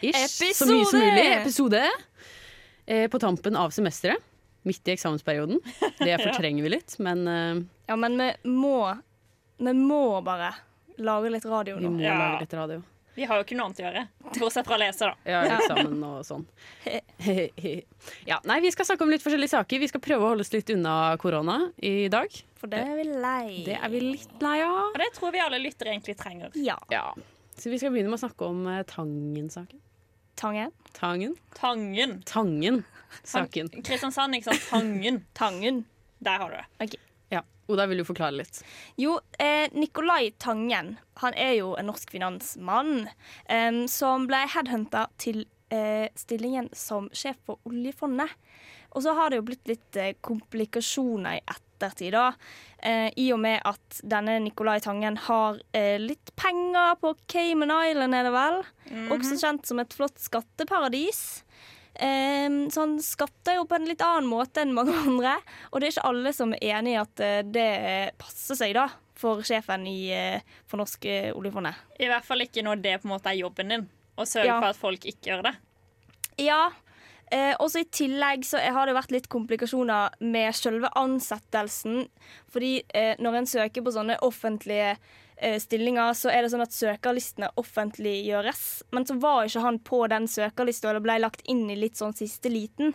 ish, så mye som mulig episode eh, på tampen av semesteret. Midt i eksamensperioden. Det fortrenger vi litt, men eh, Ja, men vi må Vi må bare lage litt radio nå. vi må Ja. lage litt radio. Vi har jo ikke noe annet å gjøre, bortsett fra å lese, da. Ja, eksamen og sånn. ja, nei, vi skal snakke om litt forskjellige saker. Vi skal prøve å holde oss litt unna korona i dag. For det er vi lei. Det er vi litt lei av. Og det tror vi alle lyttere egentlig trenger. Ja. Ja. Så vi skal begynne med å snakke om eh, Tangen-saken. Tangen. Tangen? Tangen. Tangen-saken. Kristiansand, ikke sant? Tangen. Tangen. Der har du det. Ja. Oda, vil du forklare litt? Jo, eh, Nicolai Tangen han er jo en norsk finansmann em, som ble headhunta til eh, stillingen som sjef for oljefondet. Og så har det jo blitt litt eh, komplikasjoner i ettertid, da. Eh, I og med at denne Nicolai Tangen har eh, litt penger på Cayman Island, er det vel. Også kjent som et flott skatteparadis. Eh, så han skatter jo på en litt annen måte enn mange andre. Og det er ikke alle som er enig i at eh, det passer seg da for sjefen i, eh, for Norsk eh, oljefondet. I hvert fall ikke når det på en måte er jobben din, å sørge Ja. for at folk ikke gjør det. Ja. Eh, også I tillegg så har det vært litt komplikasjoner med selve ansettelsen. Fordi eh, når en søker på sånne offentlige eh, stillinger, så er det sånn at søkerlistene offentliggjøres. Men så var ikke han på den søkerlista, eller ble lagt inn i litt sånn siste liten.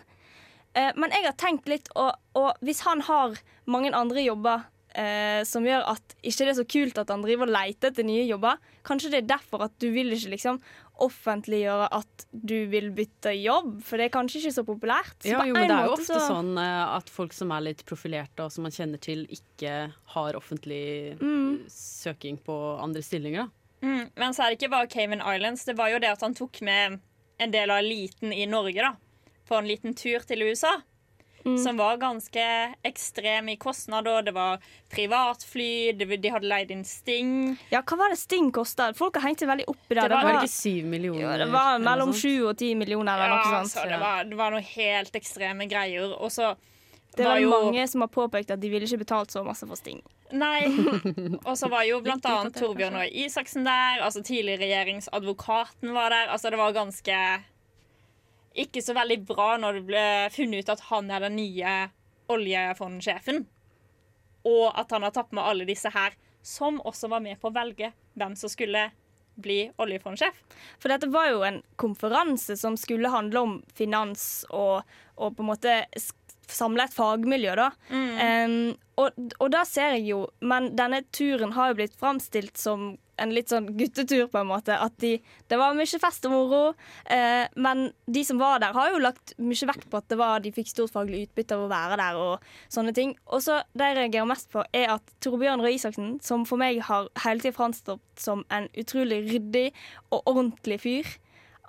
Eh, men jeg har tenkt litt, og, og hvis han har mange andre jobber eh, som gjør at ikke det er så kult at han driver og leter etter nye jobber, kanskje det er derfor at du vil ikke liksom offentliggjøre at du vil bytte jobb, for det er kanskje ikke så populært. Så Ja, jo, men det er jo ofte så- sånn eh, at folk som er litt profilerte og som man kjenner til, ikke har offentlig Mm. søking på andre stillinger. Mm. Men så er det ikke bare Cayman Islands. Det var jo det at han tok med en del av eliten i Norge da, på en liten tur til USA. Som var ganske ekstrem i kostnader. Det var privatfly, de hadde leid inn Sting. Ja, hva var det Sting kosta? Folk har hengt seg veldig opp i det. Det var- det var, ikke syv millioner? ja, det var mellom sju og ti millioner eller noe sånt. så det, var, det var noe helt ekstreme greier. Og så Det var var jo mange som har påpekt at de ville ikke betalt så masse for Sting. Nei. Og så var jo blant annet Torbjørn og Isaksen der. Altså Tidligere regjeringsadvokaten var der. Altså Det var ganske ikke så veldig bra når det ble funnet ut at han er den nye oljefondsjefen. Og at han har tatt med alle disse her, som også var med på å velge hvem som skulle bli oljefondsjef. For dette var jo en konferanse som skulle handle om finans og, og på en måte samle et fagmiljø, da. Em, og, og da ser jeg jo Men denne turen har jo blitt framstilt som en litt sånn guttetur, på en måte. At de, det var mye fest og moro. Eh, men de som var der, har jo lagt mye vekt på at det var, de fikk stort faglig utbytte av å være der. og sånne ting. Og så Det jeg reagerer mest på, er at Torbjørn Røe Isaksen, som for meg har hele tiden framstått som en utrolig ryddig og ordentlig fyr,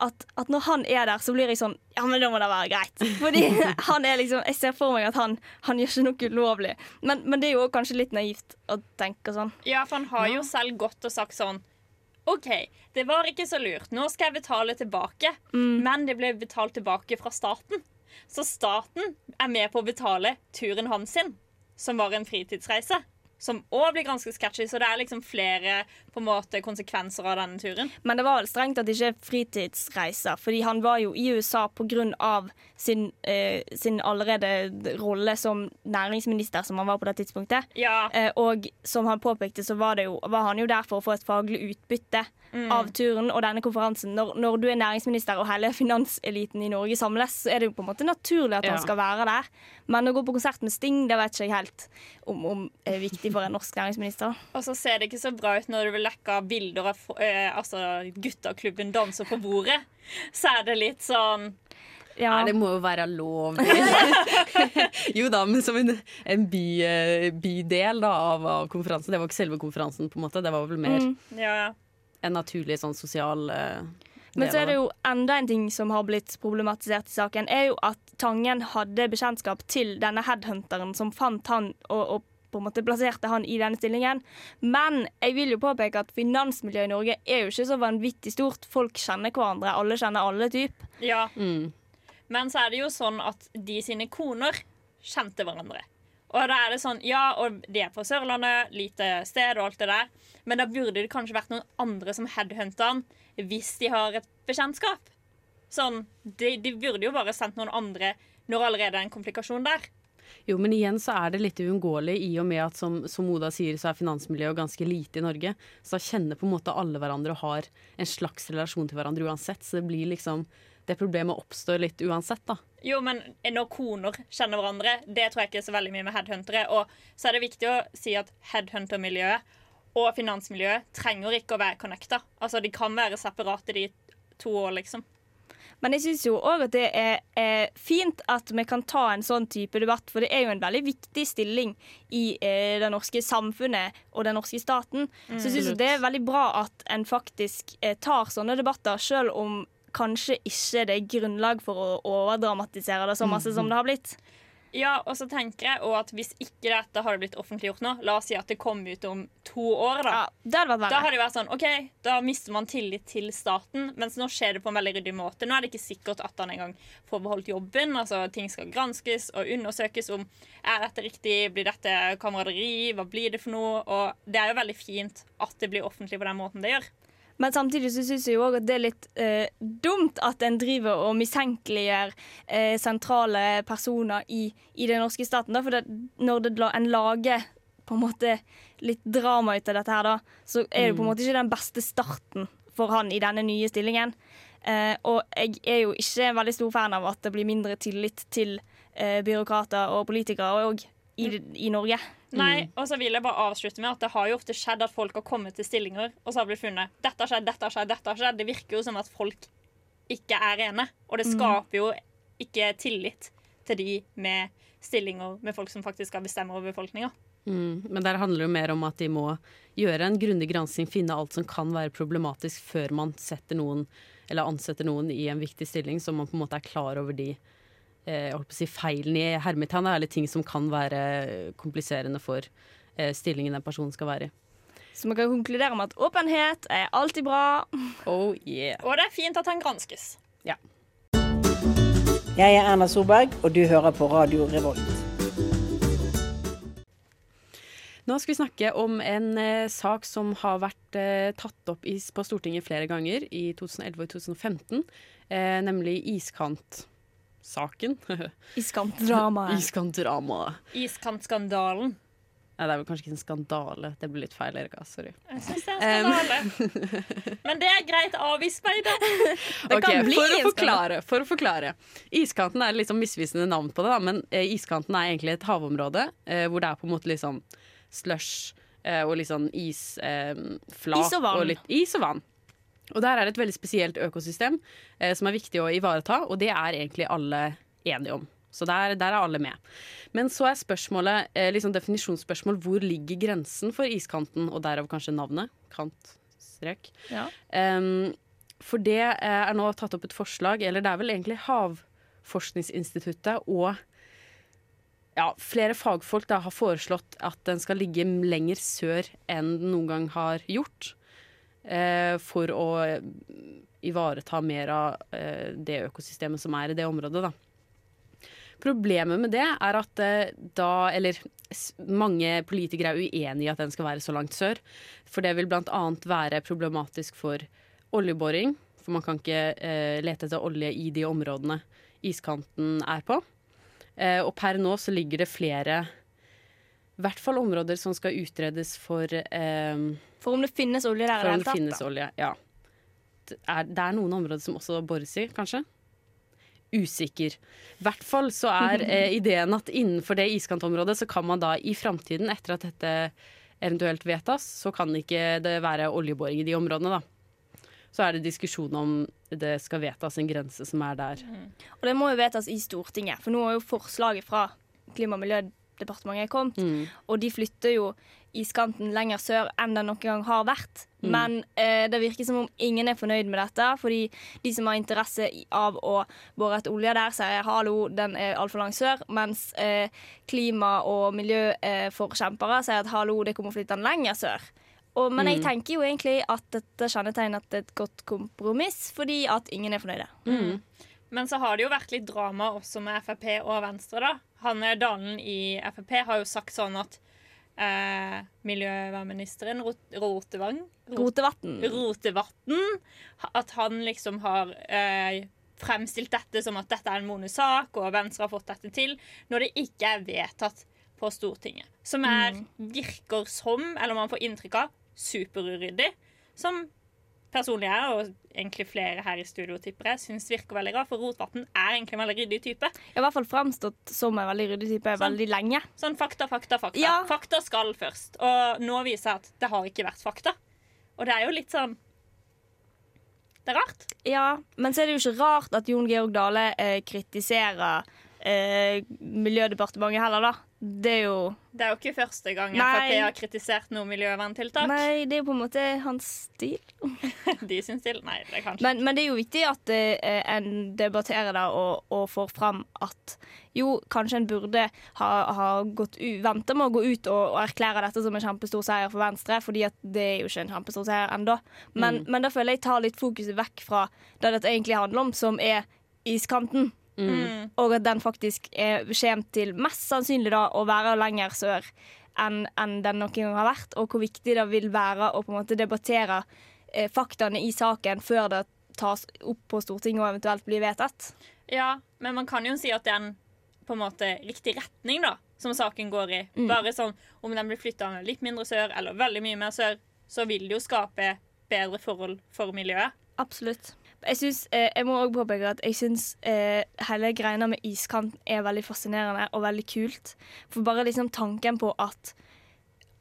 at, at når han er der, så blir jeg sånn Ja, men da må det være greit. Fordi han er liksom Jeg ser for meg at han, han gjør ikke noe ulovlig. Men, men det er jo kanskje litt naivt å tenke sånn. Ja, for han har jo selv gått og sagt sånn OK, det var ikke så lurt. Nå skal jeg betale tilbake. Men det ble betalt tilbake fra staten. Så staten er med på å betale turen hans sin, som var en fritidsreise. Som òg blir ganske sketchy, så det er liksom flere måte konsekvenser av denne turen. Men det var vel strengt at det ikke er fritidsreiser, fordi han var jo i USA pga. Sin, eh, sin allerede rolle som næringsminister, som han var på det tidspunktet. Ja, Eh, og som han påpekte, så var, det jo, var han jo der for å få et faglig utbytte av turen og denne konferansen. Når, når du er næringsminister og hele finanseliten i Norge samles, så er det jo på en måte naturlig at Ja. han skal være der. Men å gå på konsert med Sting, det vet ikke jeg helt om, om er viktig for en norsk næringsminister. Og så ser det ikke så bra ut når du vil lekke bilder av eh, altså, gutteklubben danser på bordet. Så er det litt sånn Ja. Nei, det må jo være lov. jo da, men som en, en by, eh, bydel da, av, av konferansen. Det var ikke selve konferansen, på en måte. Det var vel mer Mm. Ja, en naturlig sånn sosial eh, Men så er det jo enda en ting som har blitt problematisert i saken, er jo at Tangen hadde bekjentskap til denne headhunteren som fant han og, og på en måte plasserte han i denne stillingen. Men jeg vil jo påpeke at finansmiljøet i Norge er jo ikke så vanvittig stort. Folk kjenner hverandre, alle kjenner alle typ. Ja. Mm. Men så er det jo sånn at de sine koner kjente hverandre. Og da er det sånn, ja, og de er på Sørlandet, lite sted og alt det der. Men da burde det kanskje vært noen andre som headhunta han hvis de har et bekjentskap. Sånn, de, de burde jo bare sendt noen andre når allerede er en komplikasjon der. Jo, men igjen så er det litt uunngåelig i og med at som, som Oda sier, så er finansmiljøet ganske lite i Norge. Så da kjenner på en måte alle hverandre og har en slags relasjon til hverandre uansett. Så det blir liksom Det problemet oppstår litt uansett, da. Jo, men når koner kjenner hverandre, det tror jeg ikke er så veldig mye med headhuntere. Og så er det viktig å si at headhuntermiljøet og finansmiljøet trenger ikke å være connecta. Altså, de kan være separate, de to år, liksom. Men jeg syns jo òg at det er, er fint at vi kan ta en sånn type debatt, for det er jo en veldig viktig stilling i eh, det norske samfunnet og den norske staten. Så jeg syns det er veldig bra at en faktisk eh, tar sånne debatter, selv om kanskje ikke det er grunnlag for å overdramatisere det så masse som det har blitt. Ja, og så tenker jeg også at hvis ikke dette hadde blitt offentliggjort nå, la oss si at det kom ut om to år, da. Ja, det hadde vært Da hadde det vært sånn, ok, da mister man tillit til staten, mens nå skjer det på en veldig ryddig måte. Nå er det ikke sikkert at han engang får beholdt jobben. altså Ting skal granskes og undersøkes om er dette riktig, blir dette kameraderi, hva blir det for noe? Og det er jo veldig fint at det blir offentlig på den måten det gjør. Men samtidig så syns jeg jo òg at det er litt eh, dumt at en driver og mistenkeliggjør eh, sentrale personer i, i den norske staten. Da. For det, når det, en lager på en måte litt drama ut av dette her, da, så er det på en måte ikke den beste starten for han i denne nye stillingen. Eh, og jeg er jo ikke en veldig stor fan av at det blir mindre tillit til eh, byråkrater og politikere òg i, i Norge. Nei, og så vil jeg bare avslutte med at det har jo ofte skjedd at folk har kommet til stillinger, og så har blitt funnet dette har skjedd, dette har skjedd, dette har skjedd. Det virker jo som at folk ikke er rene. Og det skaper jo ikke tillit til de med stillinger med folk som faktisk skal bestemme over befolkninga. Mm. Men der handler det jo mer om at de må gjøre en grundig gransking, finne alt som kan være problematisk før man setter noen, eller ansetter noen i en viktig stilling, så man på en måte er klar over de jeg holdt på å si feilene i hermetegn, eller ting som kan være kompliserende for eh, stillingen den personen skal være i. Så vi kan konkludere med at åpenhet er alltid bra. Oh yeah. Og det er fint at han granskes. Ja. Jeg er Erna Solberg, og du hører på Radio Revolt. Nå skal vi snakke om en eh, sak som har vært eh, tatt opp i, på Stortinget flere ganger i 2011 og 2015, eh, nemlig iskantsaken. Iskantdramaet. Iskantdramaet. Iskantskandalen. Nei, det er vel kanskje ikke en skandale. Det blir litt feil, Erika. Sorry. Jeg synes det er en skandale. Men det er greit. Da. Det Ok, kan bli for, å forklare, for å forklare. Iskanten er sånn misvisende navn på det, da, men eh, iskanten er egentlig et havområde eh, hvor det er på en måte litt sånn slush eh, og litt sånn isflak. Eh, Is og vann. litt, is og vann. Og der er det et veldig spesielt økosystem eh, som er viktig å ivareta, og det er egentlig alle enige om. Så der, der er alle med. Men så er spørsmålet, eh, liksom definisjonsspørsmål, hvor ligger grensen for iskanten, og derav kanskje navnet? Kant, strek. Ja. Um, for det eh, er nå tatt opp et forslag, eller det er vel egentlig Havforskningsinstituttet og ja, flere fagfolk da, har foreslått at den skal ligge lenger sør enn den noen gang har gjort. Eh, for å ivareta mer av eh, det økosystemet som er i det området. Da. Problemet med det er at eh, da Eller mange politikere er uenig i at den skal være så langt sør. For det vil bl.a. være problematisk for oljeboring. For man kan ikke eh, lete etter olje i de områdene iskanten er på. Eh, og per nå så ligger det flere i hvert fall områder som skal utredes for eh, For om det finnes olje der i det hele det tatt. olje. Ja. Det er, det er noen områder som også bores i, kanskje? Usikker. I hvert fall så er eh, ideen at innenfor det iskantområdet så kan man da i framtiden, etter at dette eventuelt vedtas, så kan ikke det være oljeboring i de områdene, da. Så er det diskusjon om det skal vedtas en grense som er der. Og det må jo vedtas i Stortinget, for nå er jo forslaget fra Klima- og Miljødepartementet er kommet. Og de flytter jo iskanten lenger sør enn den noen gang har vært. Men eh, det virker som om ingen er fornøyd med dette. Fordi de som har interesse av å bore etter olje der, sier hallo, den er altfor langt sør. Mens eh, klima- og miljøforkjempere sier at hallo, det kommer å flytte den lenger sør. Og, men jeg tenker jo egentlig at dette kjennetegner at det er et godt kompromiss, fordi at ingen er fornøyde. Men så har det jo vært litt drama også med Frp og Venstre. da. Han eh, Dalen i Frp har jo sagt sånn at eh, miljøvernministeren Rot Rotevatn. Rotevatn At han liksom har eh, fremstilt dette som at dette er en monesak, og Venstre har fått dette til, når det ikke er vedtatt på Stortinget. Som er, virker som, eller man får inntrykk av, superuryddig. Som personlig jeg, og egentlig flere her i studio tipper jeg, syns virker veldig rart. For Rotvatn er egentlig en veldig ryddig type. Jeg har i hvert fall fremstått som en veldig ryddig type Sånn. veldig lenge. Sånn fakta, fakta, fakta. Ja. Fakta skal først. Og nå viser jeg at det har ikke vært fakta. Og det er jo litt sånn Det er rart. Ja, men så er det jo ikke rart at Jon Georg Dale eh, kritiserer eh, Miljødepartementet heller, da. Det er jo Det er jo ikke første gang Nei. Frp har kritisert noe miljøverntiltak. Nei, det er jo på en måte hans stil. De sin stil? Nei, det kan ikke. Men, men det er jo viktig at eh, en debatterer det og, og får fram at jo, kanskje en burde ha, ha gått vente med å gå ut og, og erklære dette som en kjempestor seier for Venstre, fordi at det er jo ikke en kjempestor seier ennå. Men, men da føler jeg tar litt fokuset vekk fra det dette egentlig handler om, som er iskanten. Mm. Og at den faktisk er, kommer til mest sannsynlig da å være lenger sør enn en den noen gang har vært, og hvor viktig det vil være å på en måte debattere eh, faktaene i saken før det tas opp på Stortinget og eventuelt blir vedtatt. Ja, men man kan jo si at det er en på en måte riktig retning da, som saken går i. Bare sånn om den blir flytta litt mindre sør eller veldig mye mer sør, så vil det jo skape bedre forhold for miljøet. Absolutt. Jeg, synes, eh, jeg må også påpeke at jeg syns eh, hele greina med iskanten er veldig fascinerende og veldig kult. For bare liksom tanken på at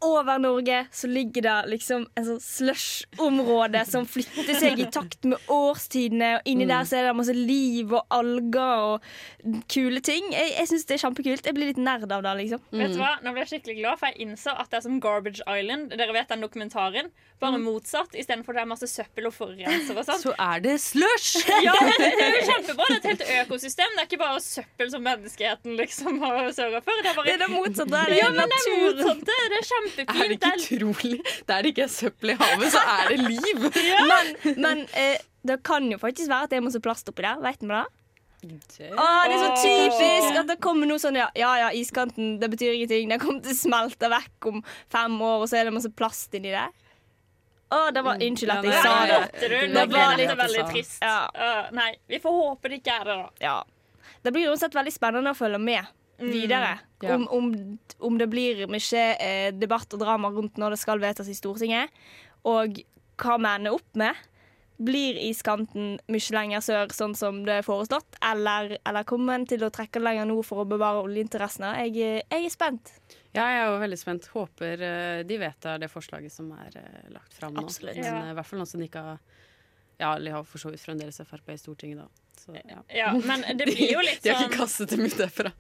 over Norge så ligger det liksom en sånn slush-område som flytter seg i takt med årstidene, og inni der så er det masse liv og alger og kule ting. Jeg, jeg syns det er kjempekult. Jeg blir litt nerd av det, liksom. Vet du hva? Nå ble jeg skikkelig glad, for jeg innså at det er som Garbage Island. Dere vet den dokumentaren? Bare motsatt. Istedenfor det er masse søppel og forurenser og sånn. Så er det slush! Ja, det er jo kjempebra. Det er et helt økosystem. Det er ikke bare søppel som menneskeheten liksom har sørga for. Det er Det bare er det motsatte. Det er ja, men det er motsatte. motsatt. Det er Er det ikke utrolig? Der det ikke er søppel i havet, så er det liv! Men, men eh, det kan jo faktisk være at det er masse plast oppi der. Vet vi det? Å, det er så typisk at det kommer noe sånn ja, ja, ja, iskanten, det betyr ingenting. Den kommer til å smelte vekk om fem år, og så er det masse plast inni der. Å, det var Unnskyld at jeg sa det. det. måtte. Det var litt- veldig trist. Ja. Uh, nei, vi får håpe det ikke er det, da. Ja. Det blir uansett veldig spennende å følge med videre. Ja. Om, om, om det blir mye eh, debatt og drama rundt når det skal vedtas i Stortinget, og hva vi ender opp med. Blir iskanten mye lenger sør, sånn som det er foreslått, eller, eller kommer en til å trekke lenger nord for å bevare oljeinteressene? Jeg, jeg er spent. Ja, jeg er jo veldig spent. Håper eh, de vedtar det forslaget som er eh, lagt fram nå. Absolutt. Men Ja. i hvert fall noe som de ikke har Ja, de har for så vidt fremdeles Frp i Stortinget, da. Så, ja. Ja, men det blir jo litt sånn De har sånn ikke kastet dem ut derfra.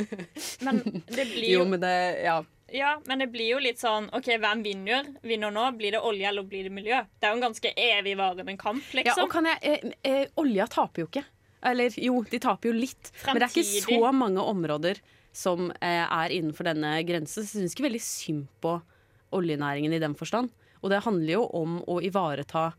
Men det blir Jo, jo men det Ja. Ja, men det blir jo litt sånn OK, hvem vinner? Vinner nå? Blir det olje, eller blir det miljø? Det er jo en ganske evigvarende kamp, liksom. ja og kan jeg eh, eh, Olja taper jo ikke. Eller jo, de taper jo litt. Men det er ikke så mange områder som eh, er innenfor denne grensen. Så jeg syns ikke veldig synd på oljenæringen i den forstand. Og det handler jo om å ivareta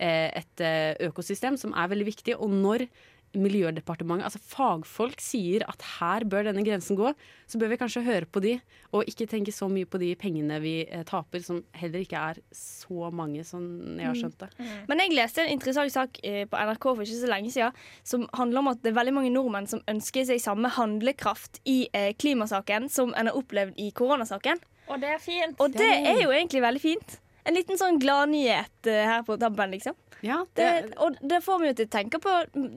et eh, økosystem som er veldig viktig. Og når Miljødepartementet, altså fagfolk, sier at her bør denne grensen gå, så bør vi kanskje høre på de, og ikke tenke så mye på de pengene vi eh, taper, som heller ikke er så mange, som jeg har skjønt det. Men jeg leste en interessant sak eh, på NRK for ikke så lenge siden som handler om at det er veldig mange nordmenn som ønsker seg samme handlekraft i eh, klimasaken som en har opplevd i koronasaken. Og det er fint. Og det er jo egentlig veldig fint. En liten sånn gladnyhet uh, her på tabben, liksom. Ja, Det, og det får meg jo til å tenke på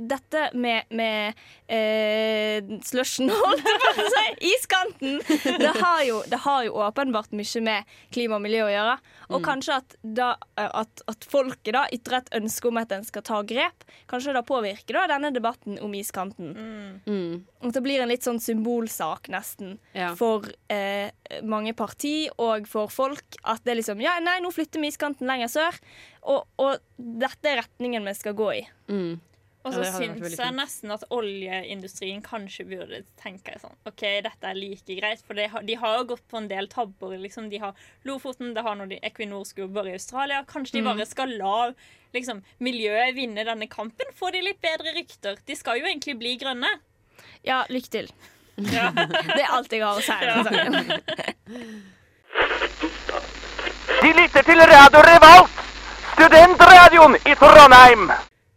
dette med, med eh, slushen, holdt jeg på å si. Iskanten. Det har, jo, det har jo åpenbart mye med klima og miljø å gjøre. Og kanskje at, da, at, at folket da ytrer et ønske om at en skal ta grep. Kanskje det påvirker da denne debatten om iskanten. Mm. At det blir en litt sånn symbolsak, nesten, Ja. for eh, mange parti og for folk. At det er liksom Ja, nei, nå flytter vi iskanten lenger sør. Og, og dette er retningen vi skal gå i. Mm. Og så det syns jeg nesten at oljeindustrien kanskje burde tenke sånn OK, dette er like greit, for de har, de har jo gått på en del tabber. Liksom. De har Lofoten, det har når de, Equinor skulle bore i Australia. Kanskje de bare skal la liksom, miljøet vinne denne kampen? Får de litt bedre rykter? De skal jo egentlig bli grønne. Ja, lykke til. Ja. Det er alt jeg har å si. Ja. De lytter til Radio Revolt, studentradioen i Trondheim.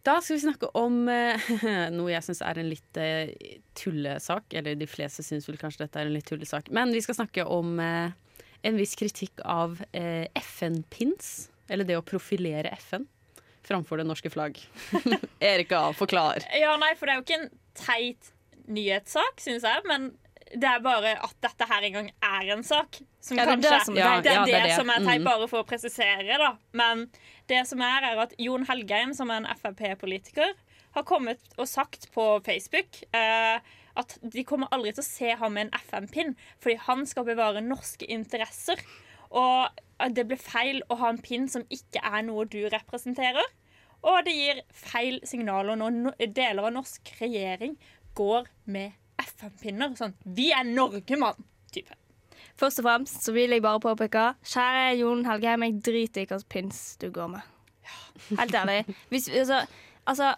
Da skal vi snakke om eh, noe jeg syns er en litt eh, tullesak. Eller de fleste syns vel kanskje dette er en litt tullesak. Men vi skal snakke om eh, en viss kritikk av eh, FN-pins. Eller det å profilere FN framfor det norske flagg. Erika, forklar. ja, nei, for det er jo ikke en teit nyhetssak, syns jeg, men det er bare at dette her engang er en sak. Som Ja, det er kanskje, det som er det, er Ja, det, det er det. som er teit, Mm. bare for å presisere, da. Men det som er, er at Jon Helgheim, som er en Frp-politiker, har kommet og sagt på Facebook eh, at de kommer aldri til å se ham med en FN-pinn, fordi han skal bevare norske interesser. Og det blir feil å ha en pinn som ikke er noe du representerer. Og det gir feil signaler når deler av norsk regjering går med FN-pinner. Sånn 'Vi er Norge, mann!' type. Først og fremst så vil jeg bare påpeke Kjære Jon Helgheim, jeg driter i hvilken pins du går med. Helt ærlig. Hvis, altså, altså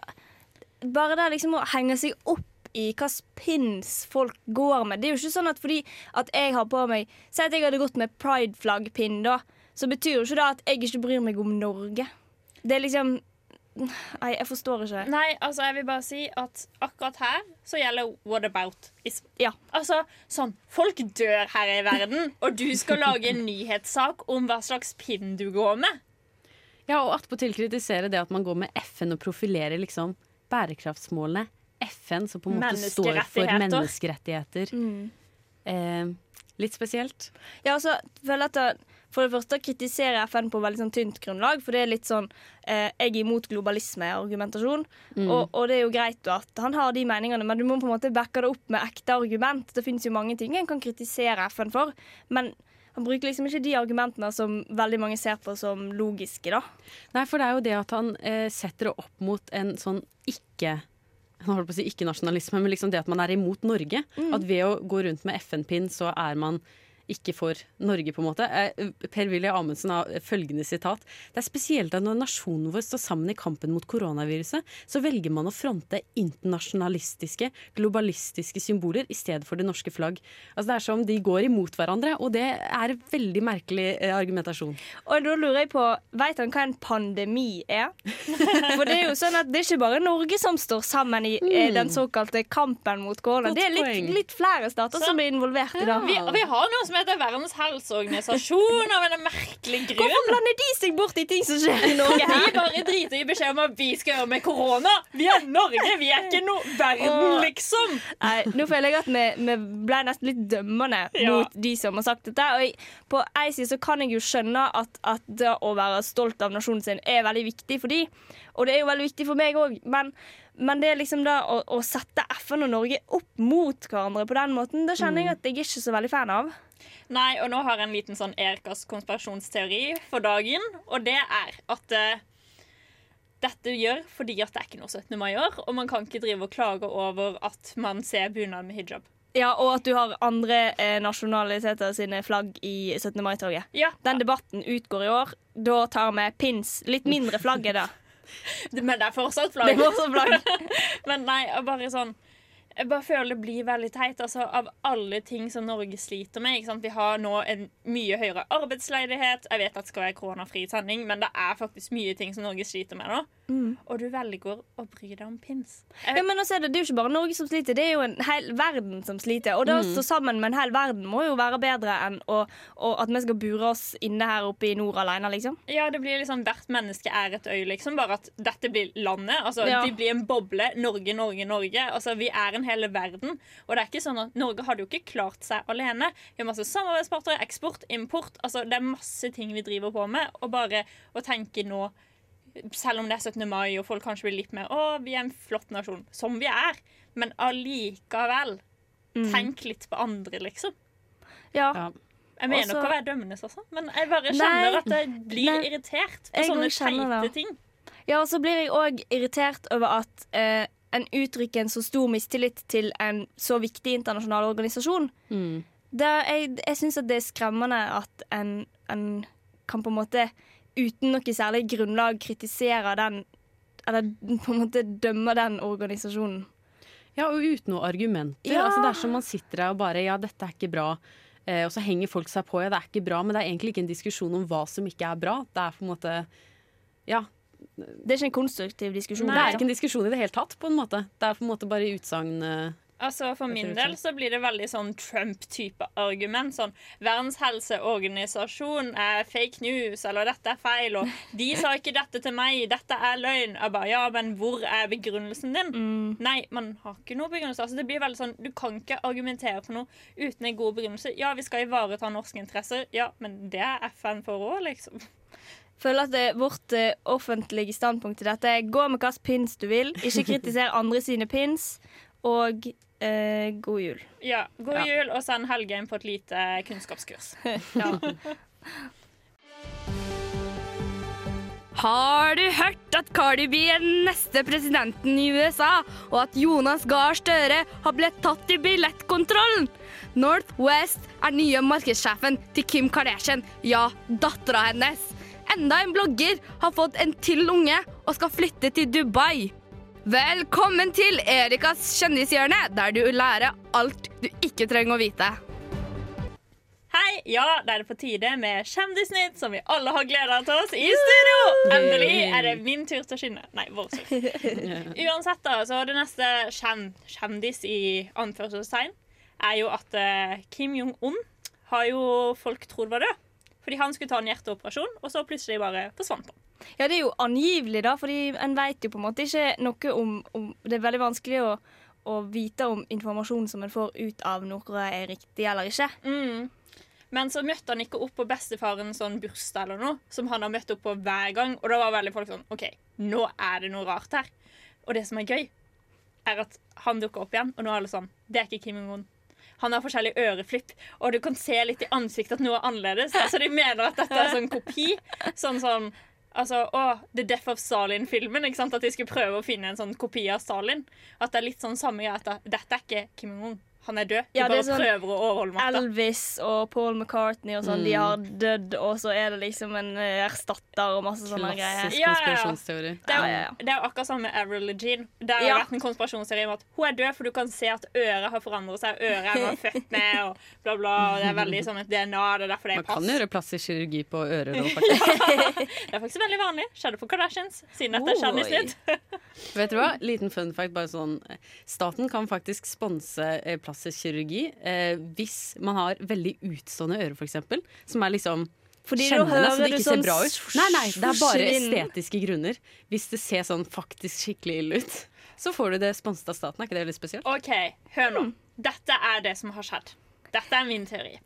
Bare det liksom å henge seg opp i hvilken pins folk går med. Det er jo ikke sånn at fordi at jeg har på meg Si at jeg hadde gått med prideflaggpinn, da. Så betyr jo ikke det at jeg ikke bryr meg om Norge. Det er liksom Nei, jeg forstår ikke. Nei, altså jeg vil bare si at akkurat her så gjelder what about is Ja. Altså, sånn Folk dør her i verden, og du skal lage en nyhetssak om hva slags pinn du går med. Ja, og attpåtil kritisere det at man går med FN og profilerer liksom bærekraftsmålene. FN som på en måte står for Menneskerettigheter. Mm. Eh, litt spesielt. Ja, altså, føler at det, For det første kritiserer FN på veldig sånn tynt grunnlag, for det er litt sånn eh, Jeg er imot globalisme-argumentasjon. Og, og det er jo greit at han har de meningene, men du må på en måte backe det opp med ekte argument. Det fins jo mange ting en kan kritisere FN for, men han bruker liksom ikke de argumentene som veldig mange ser på som logiske, da. Nei, for det er jo det at han eh, setter det opp mot en sånn ikke jeg holdt på å si ikke-nasjonalisme, men liksom det at man er imot Norge. At ved å gå rundt med FN-pinn, så er man ikke for Norge, på en måte. Eh, Per-Willy Amundsen har følgende sitat. Det er spesielt at når nasjonen vår står sammen i kampen mot koronaviruset, så velger man å fronte internasjonalistiske, globalistiske symboler i stedet for det norske flagg. Altså Det er som de går imot hverandre, og det er veldig merkelig eh, argumentasjon. Og da lurer jeg på, Veit han hva en pandemi er? For det er jo sånn at det er ikke bare Norge som står sammen i eh, den såkalte kampen mot korona. Det er litt, litt flere stater som blir involvert i det. Vi, vi har noe som heter Verdens helseorganisasjon av en merkelig grunn. Hvorfor blander de seg bort i ting som skjer i Norge? De bare driter i beskjed om hva vi skal gjøre med korona. Vi er Norge, vi er ikke noe verden, liksom. Nei, nå føler jeg at vi, vi ble nesten litt dømmende Ja. mot de som har sagt dette. Og jeg, på ei side så kan jeg jo skjønne at, at det å være stolt av nasjonen sin er veldig viktig for de, og det er jo veldig viktig for meg òg, men, men det er liksom da å, å sette FN og Norge opp mot hverandre på den måten, det kjenner jeg at jeg ikke er så veldig fan av. Nei, og nå har jeg en liten sånn Erikas konspirasjonsteori for dagen, og det er at uh, dette gjør fordi at det er ikke noe 17. mai i år, og man kan ikke drive og klage over at man ser bunad med hijab. Ja, Og at du har andre eh, nasjonaliteter sine flagg i 17. mai-toget. Ja, Den debatten utgår i år. Da tar vi pins. Litt mindre flagg er det. Men det er fortsatt Det er fortsatt flagg. Men nei, bare sånn Jeg bare føler det blir veldig teit. Altså, av alle ting som Norge sliter med. Ikke sant? Vi har nå en mye høyere arbeidsledighet. Jeg vet at det skal være koronafri sending, men det er faktisk mye ting som Norge sliter med nå. Mm. Og du velger å bry deg om pins. Ja, men også er det, det er jo ikke bare Norge som sliter, det er jo en hel verden som sliter. Og det å stå sammen med en hel verden må jo være bedre enn å, å, at vi skal bure oss inne her oppe i nord alene, liksom. Ja, det blir liksom Hvert menneske er et øy, liksom. Bare at dette blir landet. Altså, Ja. Vi blir en boble. Norge, Norge, Norge. Altså, Vi er en hele verden. Og det er ikke sånn at Norge hadde jo ikke klart seg alene. Vi har masse samarbeidspartnere, eksport, import. Altså, Det er masse ting vi driver på med. Og bare å tenke nå selv om det er 17. mai og folk kanskje blir litt mer Å, vi er en flott nasjon. Som vi er. Men allikevel. Tenk litt på andre, liksom. Ja. Jeg mener Også- ikke å være dømmende, altså, men jeg bare Nei. at jeg blir Nei. irritert på sånne teite ting. Ja, og så blir jeg òg irritert over at eh, en uttrykker en så stor mistillit til en så viktig internasjonal organisasjon. Mm. Det, jeg jeg syns det er skremmende at en, en kan på en måte uten noe særlig grunnlag kritisere den Eller på en måte dømme den organisasjonen. Ja, og uten noe argumenter. Ja. Altså, det er som man sitter der og bare Ja, dette er ikke bra. Eh, og så henger folk seg på. Ja, det er ikke bra. Men det er egentlig ikke en diskusjon om hva som ikke er bra. Det er på en måte Ja. Det er ikke en konstruktiv diskusjon. Det er ikke en diskusjon i det hele tatt, på en måte. Det er på en måte bare utsagn eh, Altså For min del så blir det veldig sånn Trump-type argument. Sånn Verdens helseorganisasjon er fake news, eller dette er feil, og de sa ikke dette til meg, dette er løgn. Jeg bare, ja, men hvor er begrunnelsen din? Nei, man har ikke noe begrunnelse. Altså, det blir veldig sånn, Du kan ikke argumentere for noe uten en god begrunnelse. Ja, vi skal ivareta norske interesser, ja, men det er FN for òg, liksom. Føler at det, vårt eh, offentlige standpunkt til dette er gå med hvilken pins du vil, ikke kritiser andre sine pins, og eh, god jul. Ja, God Ja. jul, og send helgen på et lite kunnskapskurs. ja. Har du hørt at Cardi B er den neste presidenten i USA, og at Jonas Gahr Støre har blitt tatt i billettkontrollen? Northwest er nye markedssjefen til Kim Kardashian, ja, dattera hennes. Enda en blogger har fått en til unge og skal flytte til Dubai. Velkommen til Erikas kjendishjørne, der du lærer alt du ikke trenger å vite. Hei! Ja, da er det på tide med Kjendisnytt, som vi alle har gleda til oss i studio! Endelig er det min tur til å skinne. Nei, vår tur. Uansett, da, så det neste kjen kjendis i anførselstegn er jo at eh, Kim Jong-un har jo folk trodd var død. Fordi han skulle ta en hjerteoperasjon, og så plutselig bare forsvant han. Ja, det er jo angivelig, da, fordi en vet jo på en måte ikke noe om, om Det er veldig vanskelig å, å vite om informasjonen som en får ut av noe er riktig eller ikke. Mm. Men så møtte han ikke opp på bestefarens sånn bursdag eller noe, som han har møtt opp på hver gang. Og da var veldig folk sånn OK, nå er det noe rart her. Og det som er gøy, er at han dukker opp igjen, og nå er alle sånn Det er ikke Kim Jong-un. Han har forskjellig øreflipp, og du kan se litt i ansiktet at noe er annerledes. Altså, de mener at dette er sånn kopi. Sånn sånn Altså, å, The Death of Stalin-filmen. ikke sant? At de skulle prøve å finne en sånn kopi av Stalin. At det er litt sånn samme greia. Dette er ikke Kim Jong-un. Han er død. De Ja, det bare sånn prøver å overholde makta. Elvis og Paul McCartney og sånn, de Mm. har dødd, og så er det liksom en eh, erstatter og masse sånne greier. Klassisk konspirasjonsteori. ja, ja. Det er, Ja, ja, ja. det er akkurat samme med Avril Jean. Det har Ja. vært en konspirasjonsteori om at hun er død, for du kan se at øret har forandret seg. Øret er man født med, og bla, bla. og Det er veldig sånn et DNA. Det er derfor det Man er kan pass. gjøre plastisk kirurgi på ører nå, faktisk. Det er faktisk veldig vanlig. Skjedde på Kardashians, siden dette er kjendisnytt. Vet du hva? Liten fun fact. bare sånn Staten kan faktisk sponse eh, plastisk kirurgi eh, hvis man har veldig utstående ører, f.eks. Som er liksom Fordi skjemmende, hører så det ikke sånn ser bra ut. Nei, nei, det er bare estetiske grunner. Hvis det ser sånn faktisk skikkelig ille ut, så får du det sponset av staten. Er ikke det litt spesielt? OK, hør nå. Dette er det som har skjedd. Dette er min teori.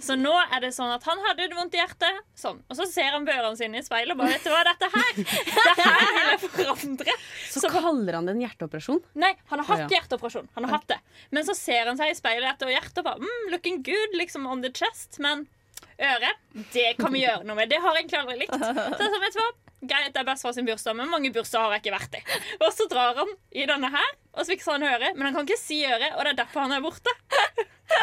Så nå er det sånn at han hadde det vondt i hjertet, sånn. og så ser han børene sine i speilet og bare Vet du hva, dette her Det her vil jeg forandre. Så, kaller han det en hjerteoperasjon? Nei, han har hatt ja. hjerteoperasjon. Han har hatt det. Men så ser han seg i speilet etter hjertet og bare mm, Looking good, liksom on the chest. Men øret, det kan vi gjøre noe med. Det har jeg egentlig aldri likt. Så jeg sa, vet du hva? Greit, det er bestefar sin bursdag, men mange bursdager har jeg ikke vært i. Og så drar han i denne her, og så fikser han øret. Men han kan ikke si øret, og det er derfor han er borte.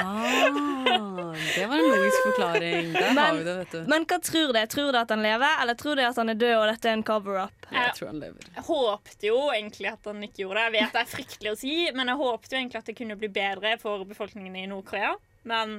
Ah, det var en logisk forklaring. Der har vi det, vet du. Men hva tror du? Tror du at han lever, eller tror du at han er død og dette er en cover-up? Jeg tror han lever. Jeg håpte jo egentlig at han ikke gjorde det. Jeg vet det er fryktelig å si, men jeg håpte jo egentlig at det kunne bli bedre for befolkningen i Nord-Korea. Men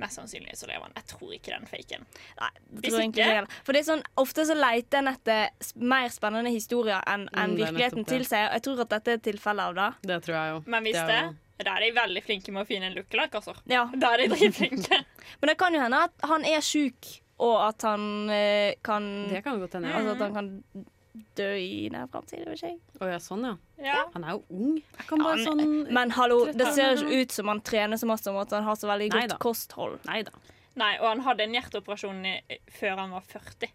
mest sannsynlig så lever han. Jeg tror ikke den faken. Nei, Hvis tror jeg ikke- ikke. For det er sånn, Ofte så leter en etter mer spennende historier enn enn Mm, det er virkeligheten nettopp det. tilsier. Og Jeg tror at dette er et tilfelle av det. Det tror jeg jo. Men hvis Det er det, jo- da er de veldig flinke med å finne en lookalike, altså. Ja. Da er de dritflinke. Men det kan jo hende at han er sjuk, og at han eh, kan Det kan jo godt hende. ja. Altså at han kan dø i nær framtid. vet ikke jeg. Å ja, sånn, ja. Ja. Han er jo ung. Jeg kan bare Ja, sånn Men hallo, det ser ikke ut som han trener så masse, og at han har så veldig godt kosthold. Neida. Nei, og han hadde en hjerteoperasjon i, før han var 40.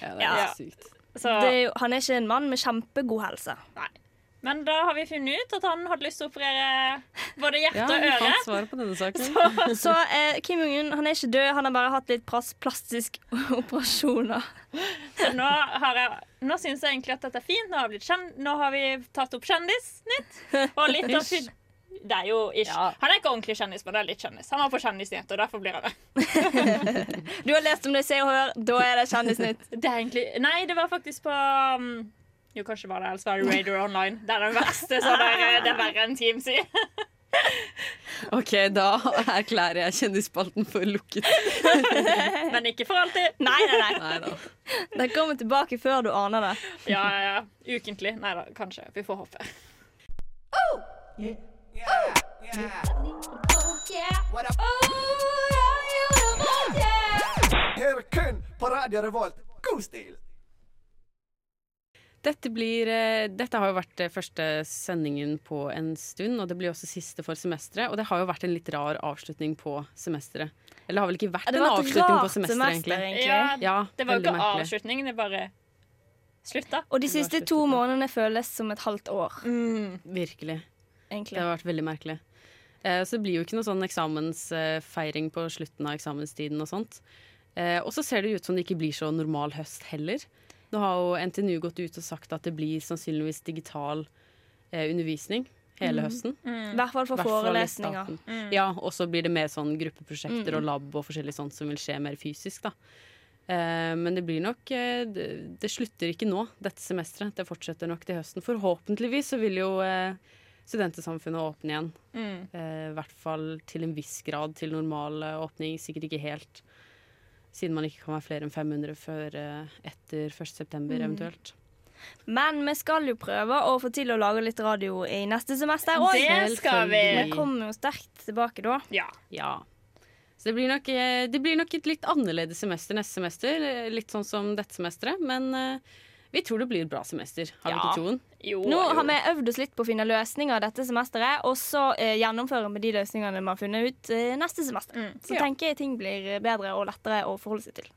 Ja, det er Ja. sykt. Så, Det er jo, han er ikke en mann med kjempegod helse. nei. Men da har vi funnet ut at han hadde lyst til å operere både hjerte Ja, og øre. fant svaret på denne saken. Så eh, Kim Jong-un han er ikke død, han har bare hatt litt plastisk plastiske operasjoner. Så nå, har jeg, nå syns jeg egentlig at dette er fint. Nå har, vi blitt kjen, nå har vi tatt opp Kjendisnytt. Og litt av Det er jo ish. Ja. Han er ikke ordentlig kjendis, men det er litt kjendis. Han var på Kjendisnytt, og derfor blir han det. Du har lest om det i Se og Hør, da er det Kjendisnytt. Det er egentlig Nei, det var faktisk på um, Jo, kanskje var det ellers var det Radio Online. Det er den verste, så det er, det er verre enn Team sier. OK, da erklærer jeg kjendisspalten for lukket. Men ikke for alltid. Nei, nei, nei. Nei. Den kommer tilbake før du aner det. Ja, ja, ja. Ukentlig. Nei da, kanskje. Vi får håpe. Hør kun på Radio Revolt. God stil! Dette, blir, eh, dette har jo vært eh, første sendingen på en stund, og det blir også siste for semesteret. Og det har jo vært en litt rar avslutning på semesteret. Eller det har vel ikke vært en avslutning på semesteret, semester, egentlig. egentlig. Ja, Ja, det var jo ikke merkelig. avslutning, det bare slutta. Og de siste to månedene føles som et halvt år, Virkelig. Det har vært veldig merkelig. Eh, så det blir jo ikke noe sånn eksamensfeiring på slutten av eksamenstiden og sånt. Eh, og så ser det ut som det ikke blir så normal høst heller. Nå har jo NTNU gått ut og sagt at det blir sannsynligvis digital eh, undervisning hele høsten. I hvert fall for Hvertfall forelesninger. Mm. Ja, og så blir det mer sånn gruppeprosjekter og lab og forskjellig sånt som vil skje mer fysisk, da. Eh, men det blir nok eh, det, det slutter ikke nå, dette semesteret. Det fortsetter nok til høsten. Forhåpentligvis så vil jo eh, studentesamfunnet åpne igjen. Mm. Eh, I hvert fall til en viss grad til normal åpning. Sikkert ikke helt, siden man ikke kan være flere enn 500 før eh, etter 1. september eventuelt. Men vi skal jo prøve å få til å lage litt radio i neste semester òg. Det skal vi. Vi kommer jo sterkt tilbake da. Ja. Ja. Så det blir, nok, eh, det blir nok et litt annerledes semester neste semester. eh, Litt sånn som dette semesteret. Men vi tror det blir et bra semester. Har vi ikke troen? Jo, Nå jo. har vi øvd oss litt på å finne løsninger dette semesteret, og så eh, gjennomfører vi de løsningene vi har funnet ut eh, neste semester. Mm. Så Ja. tenker jeg ting blir bedre og lettere å forholde seg til.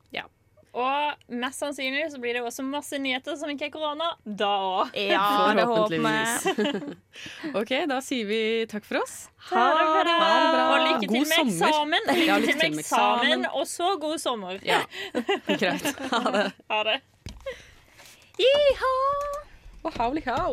Og mest sannsynlig så blir det også masse nyheter som ikke er korona. Da òg. Ja, det håper vi. OK, da sier vi takk for oss. Ha det bra. Ha det bra. Og lykke til God med sommer. eksamen. Lykke Ja, til med eksamen, og så god sommer. Ja, greit. Ha det. Ha det. 咦，哈，我好厉害哦。